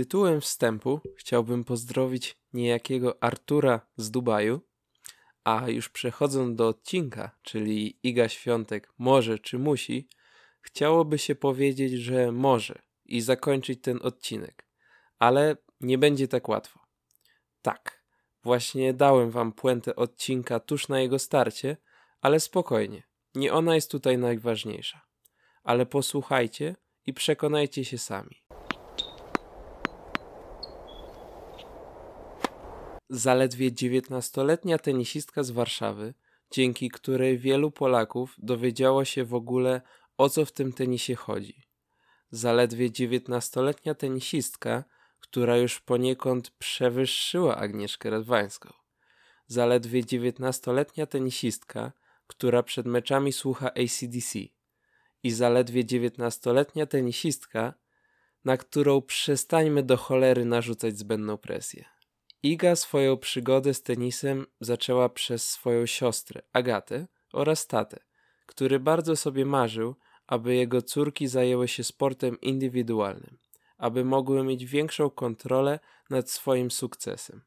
Tytułem wstępu chciałbym pozdrowić niejakiego Artura z Dubaju, a już przechodząc do odcinka, czyli Iga Świątek może czy musi, chciałoby się powiedzieć, że może i zakończyć ten odcinek, ale nie będzie tak łatwo. Tak, właśnie dałem wam puentę odcinka tuż na jego starcie, ale spokojnie, nie ona jest tutaj najważniejsza. Ale posłuchajcie i przekonajcie się sami. Zaledwie 19-letnia tenisistka z Warszawy, dzięki której wielu Polaków dowiedziało się w ogóle o co w tym tenisie chodzi. Zaledwie 19-letnia tenisistka, która już poniekąd przewyższyła Agnieszkę Radwańską. Zaledwie 19-letnia tenisistka, która przed meczami słucha ACDC. I zaledwie 19-letnia tenisistka, na którą przestańmy do cholery narzucać zbędną presję. Iga swoją przygodę z tenisem zaczęła przez swoją siostrę, Agatę, oraz tatę, który bardzo sobie marzył, aby jego córki zajęły się sportem indywidualnym, aby mogły mieć większą kontrolę nad swoim sukcesem.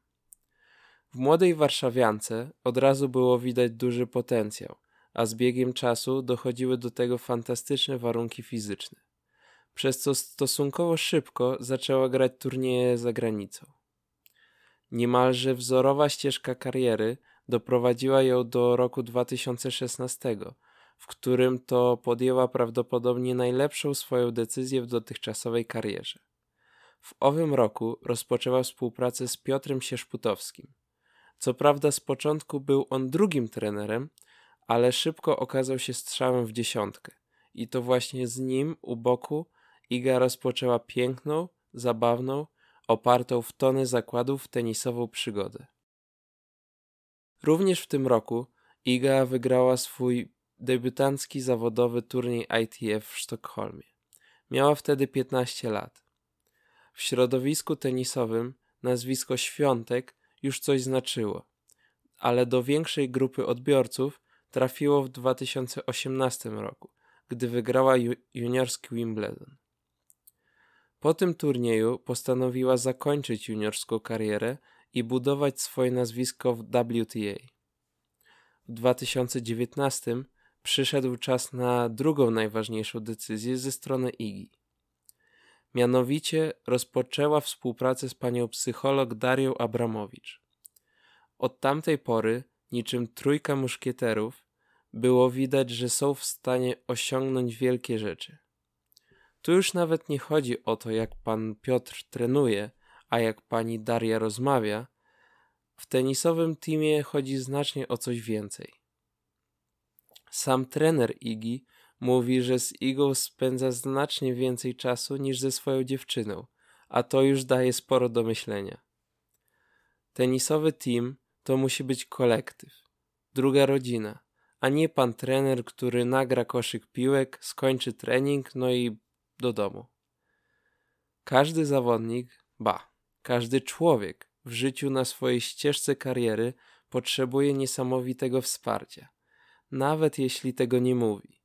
W młodej warszawiance od razu było widać duży potencjał, a z biegiem czasu dochodziły do tego fantastyczne warunki fizyczne, przez co stosunkowo szybko zaczęła grać turnieje za granicą. Niemalże wzorowa ścieżka kariery doprowadziła ją do roku 2016, w którym to podjęła prawdopodobnie najlepszą swoją decyzję w dotychczasowej karierze. W owym roku rozpoczęła współpracę z Piotrem Sierzputowskim. Co prawda z początku był on drugim trenerem, ale szybko okazał się strzałem w dziesiątkę. I to właśnie z nim u boku Iga rozpoczęła piękną, zabawną, opartą w tony zakładów tenisową przygodę. Również w tym roku Iga wygrała swój debiutancki zawodowy turniej ITF w Sztokholmie. Miała wtedy 15 lat. W środowisku tenisowym nazwisko Świątek już coś znaczyło, ale do większej grupy odbiorców trafiło w 2018 roku, gdy wygrała juniorski Wimbledon. Po tym turnieju postanowiła zakończyć juniorską karierę i budować swoje nazwisko w WTA. W 2019 przyszedł czas na drugą najważniejszą decyzję ze strony Igi. Mianowicie rozpoczęła współpracę z panią psycholog Darią Abramowicz. Od tamtej pory, niczym trójka muszkieterów, było widać, że są w stanie osiągnąć wielkie rzeczy. Tu już nawet nie chodzi o to, jak pan Piotr trenuje, a jak pani Daria rozmawia. W tenisowym teamie chodzi znacznie o coś więcej. Sam trener Igi mówi, że z Igą spędza znacznie więcej czasu niż ze swoją dziewczyną, a to już daje sporo do myślenia. Tenisowy team to musi być kolektyw, druga rodzina, a nie pan trener, który nagra koszyk piłek, skończy trening, no i do domu. Każdy zawodnik, ba, każdy człowiek w życiu na swojej ścieżce kariery potrzebuje niesamowitego wsparcia, nawet jeśli tego nie mówi,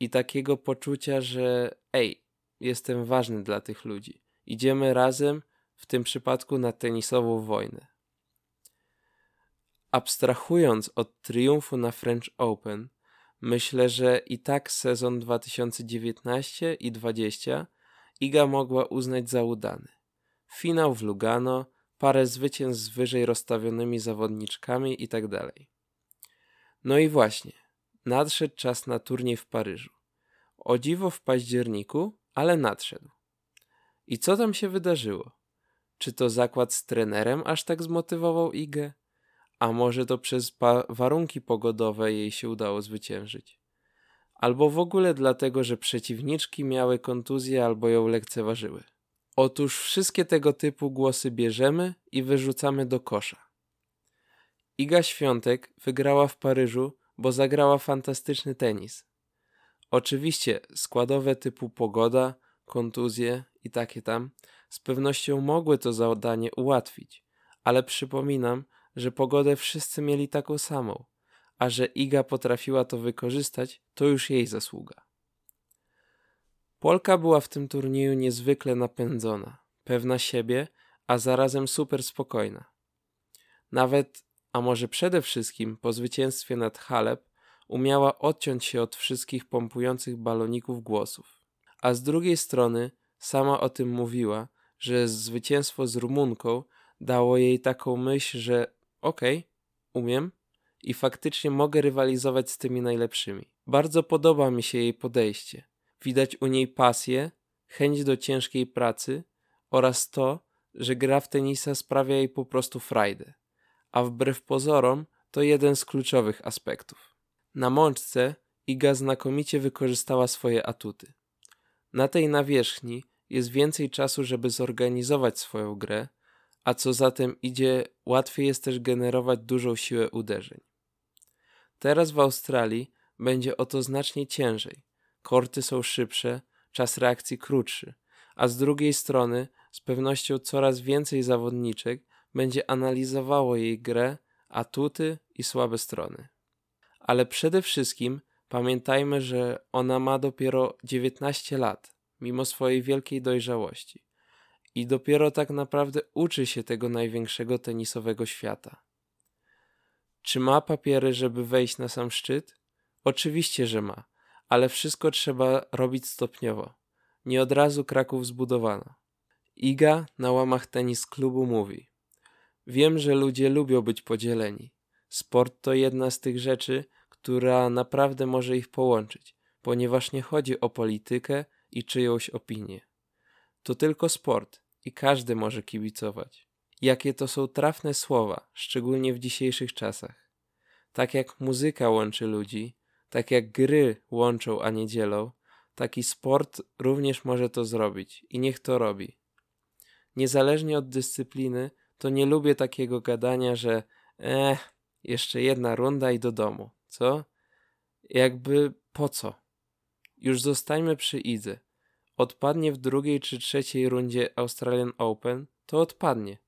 i takiego poczucia, że ej, jestem ważny dla tych ludzi. Idziemy razem, w tym przypadku na tenisową wojnę. Abstrahując od triumfu na French Open, Myślę, że i tak sezon 2019 i 20 Iga mogła uznać za udany. Finał w Lugano, parę zwycięstw z wyżej rozstawionymi zawodniczkami itd. Tak no i właśnie, nadszedł czas na turniej w Paryżu. O dziwo w październiku, ale nadszedł. I co tam się wydarzyło? Czy to zakład z trenerem aż tak zmotywował Igę? A może to przez warunki pogodowe jej się udało zwyciężyć? Albo w ogóle dlatego, że przeciwniczki miały kontuzję albo ją lekceważyły. Otóż wszystkie tego typu głosy bierzemy i wyrzucamy do kosza. Iga Świątek wygrała w Paryżu, bo zagrała fantastyczny tenis. Oczywiście składowe typu pogoda, kontuzje i takie tam z pewnością mogły to zadanie ułatwić, ale przypominam, że pogodę wszyscy mieli taką samą, a że Iga potrafiła to wykorzystać, to już jej zasługa. Polka była w tym turnieju niezwykle napędzona. pewna siebie, a zarazem super spokojna. Nawet, a może przede wszystkim po zwycięstwie nad Halep, umiała odciąć się od wszystkich pompujących baloników głosów. A z drugiej strony sama o tym mówiła, że zwycięstwo z Rumunką dało jej taką myśl, że okej, okay, umiem i faktycznie mogę rywalizować z tymi najlepszymi. Bardzo podoba mi się jej podejście. Widać u niej pasję, chęć do ciężkiej pracy oraz to, że gra w tenisa sprawia jej po prostu frajdę. A wbrew pozorom to jeden z kluczowych aspektów. Na mączce Iga znakomicie wykorzystała swoje atuty. Na tej nawierzchni jest więcej czasu, żeby zorganizować swoją grę, a co za tym idzie, łatwiej jest też generować dużą siłę uderzeń. Teraz w Australii będzie o to znacznie ciężej. Korty są szybsze, czas reakcji krótszy, a z drugiej strony z pewnością coraz więcej zawodniczek będzie analizowało jej grę, atuty i słabe strony. Ale przede wszystkim pamiętajmy, że ona ma dopiero 19 lat, mimo swojej wielkiej dojrzałości. I dopiero tak naprawdę uczy się tego największego tenisowego świata. Czy ma papiery, żeby wejść na sam szczyt? Oczywiście, że ma, ale wszystko trzeba robić stopniowo. Nie od razu Kraków zbudowano. Iga na łamach tenis klubu mówi: Wiem, że ludzie lubią być podzieleni. Sport to jedna z tych rzeczy, która naprawdę może ich połączyć, ponieważ nie chodzi o politykę i czyjąś opinię. To tylko sport i każdy może kibicować. Jakie to są trafne słowa, szczególnie w dzisiejszych czasach. Tak jak muzyka łączy ludzi, tak jak gry łączą, a nie dzielą, taki sport również może to zrobić i niech to robi. Niezależnie od dyscypliny, to nie lubię takiego gadania, że eh, jeszcze jedna runda i do domu. Co? Jakby po co? Już zostańmy przy Idze. Odpadnie w drugiej czy trzeciej rundzie Australian Open, to odpadnie.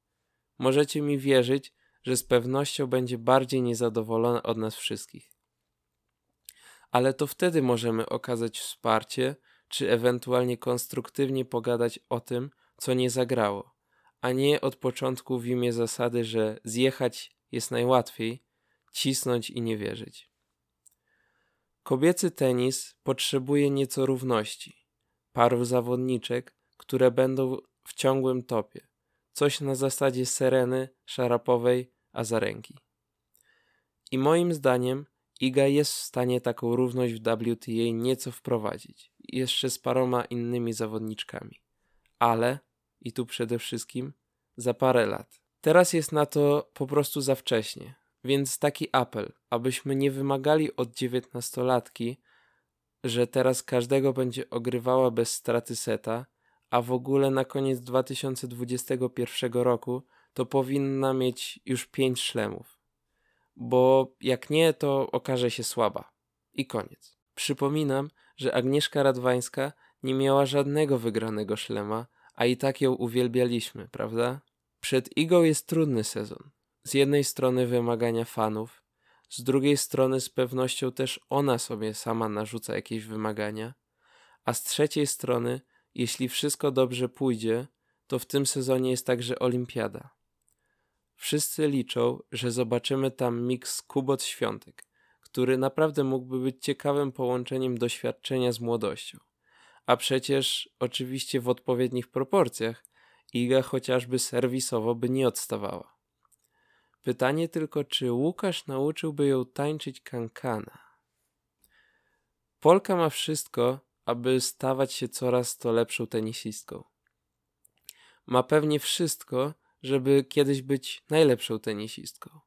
Możecie mi wierzyć, że z pewnością będzie bardziej niezadowolona od nas wszystkich. Ale to wtedy możemy okazać wsparcie, czy ewentualnie konstruktywnie pogadać o tym, co nie zagrało, a nie od początku w imię zasady, że zjechać jest najłatwiej, cisnąć i nie wierzyć. Kobiecy tenis potrzebuje nieco równości, parów zawodniczek, które będą w ciągłym topie, coś na zasadzie Sereny, Szarapowej, Azarenki. I moim zdaniem Iga jest w stanie taką równość w WTA nieco wprowadzić, jeszcze z paroma innymi zawodniczkami. Ale, i tu przede wszystkim, za parę lat. Teraz jest na to po prostu za wcześnie, więc taki apel, abyśmy nie wymagali od dziewiętnastolatki, że teraz każdego będzie ogrywała bez straty seta, a w ogóle na koniec 2021 roku to powinna mieć już pięć szlemów. Bo jak nie, to okaże się słaba. I koniec. Przypominam, że Agnieszka Radwańska nie miała żadnego wygranego szlema, a i tak ją uwielbialiśmy, prawda? Przed Igą jest trudny sezon. Z jednej strony wymagania fanów, z drugiej strony z pewnością też ona sobie sama narzuca jakieś wymagania, a z trzeciej strony, jeśli wszystko dobrze pójdzie, to w tym sezonie jest także olimpiada. Wszyscy liczą, że zobaczymy tam miks Kubot Świątek, który naprawdę mógłby być ciekawym połączeniem doświadczenia z młodością. A przecież, oczywiście w odpowiednich proporcjach, Iga chociażby serwisowo by nie odstawała. Pytanie tylko, czy Łukasz nauczyłby ją tańczyć kankana? Polka ma wszystko, aby stawać się coraz to lepszą tenisistką. Ma pewnie wszystko, żeby kiedyś być najlepszą tenisistką.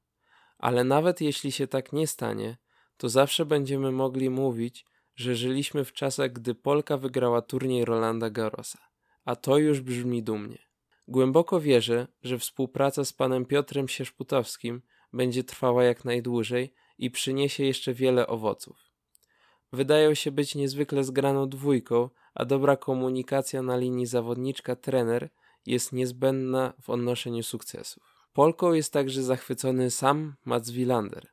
Ale nawet jeśli się tak nie stanie, to zawsze będziemy mogli mówić, że żyliśmy w czasach, gdy Polka wygrała turniej Rolanda Garrosa. A to już brzmi dumnie. Głęboko wierzę, że współpraca z panem Piotrem Sierzputowskim będzie trwała jak najdłużej i przyniesie jeszcze wiele owoców. Wydają się być niezwykle zgraną dwójką, a dobra komunikacja na linii zawodniczka-trener jest niezbędna w odnoszeniu sukcesów. Polką jest także zachwycony sam Mats Wilander,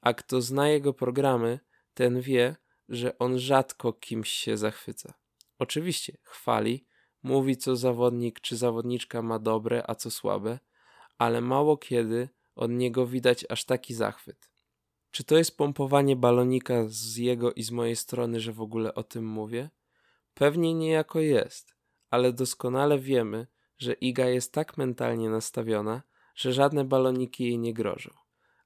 a kto zna jego programy, ten wie, że on rzadko kimś się zachwyca. Oczywiście chwali, mówi co zawodnik czy zawodniczka ma dobre, a co słabe, ale mało kiedy od niego widać aż taki zachwyt. Czy to jest pompowanie balonika z jego i z mojej strony, że w ogóle o tym mówię? Pewnie niejako jest, ale doskonale wiemy, że Iga jest tak mentalnie nastawiona, że żadne baloniki jej nie grożą.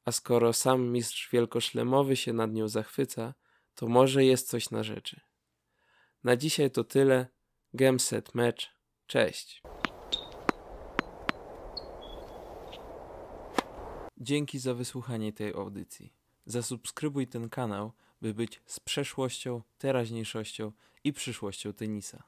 A skoro sam mistrz wielkoszlemowy się nad nią zachwyca, to może jest coś na rzeczy. Na dzisiaj to tyle. Gemset mecz. Cześć. Dzięki za wysłuchanie tej audycji. Zasubskrybuj ten kanał, by być z przeszłością, teraźniejszością i przyszłością tenisa.